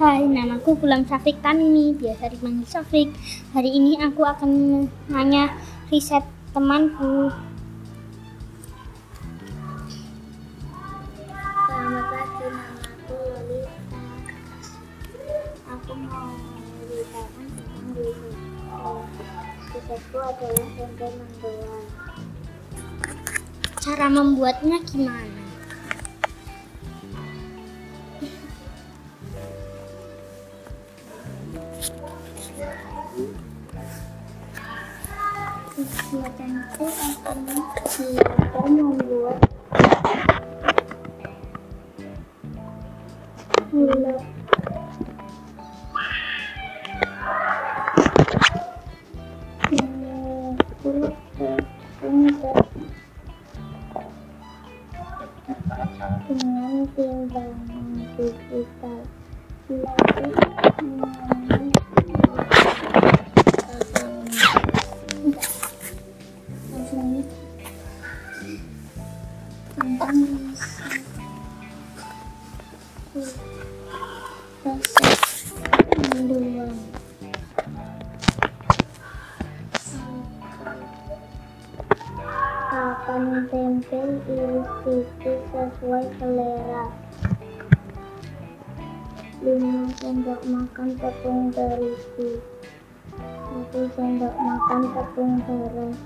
Hai, namaku Gulam Safik Tanimi, biasa dipanggil Safik. Hari ini aku akan nanya riset temanku. Selamat pagi, namaku Lolita. Aku mau menceritakan tentang diri. Risetku adalah tempe mendoan. Cara membuatnya gimana? Kegiatanku akan belajar membuat tepung dengan timbangan digital. Lalu proses mendoan. Pakan tempe iris tipis sesuai selera. 5 sendok makan tepung terigu 1 sendok makan tepung beras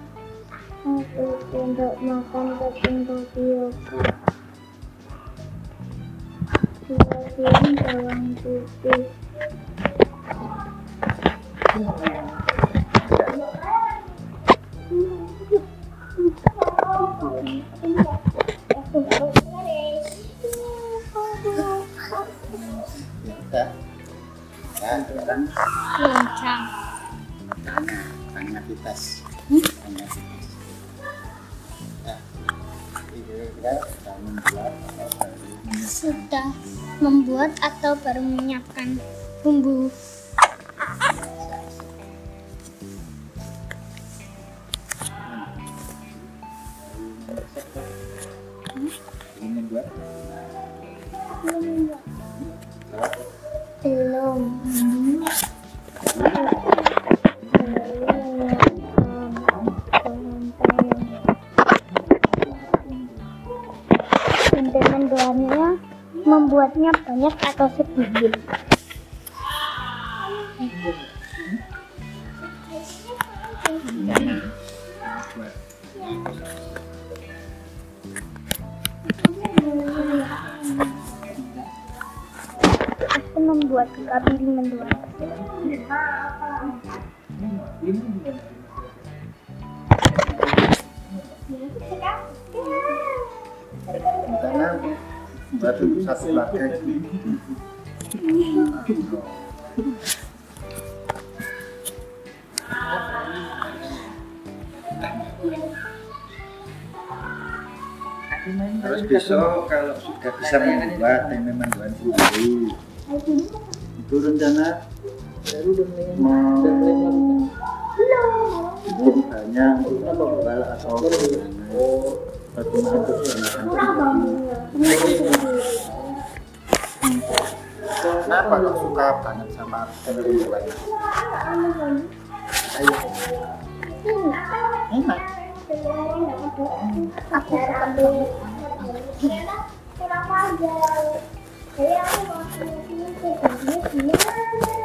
1 sendok makan tepung tapioka 2 piring bawang putih Loncang. Hmm? tanya kita ya kira-kira sudah membuat atau baru menyiapkan bumbu? ini belum Mendoannya membuatnya banyak atau sedikit? Aku membuat kabin mendoan. Untuk satu keluarga Terus besok kalau sudah bisa membuat tempe mendoan sendiri, itu rencana mau banyak jual atau untuk Kenapa kok suka banget sama tempe? Ayo, enak. Aku aku mau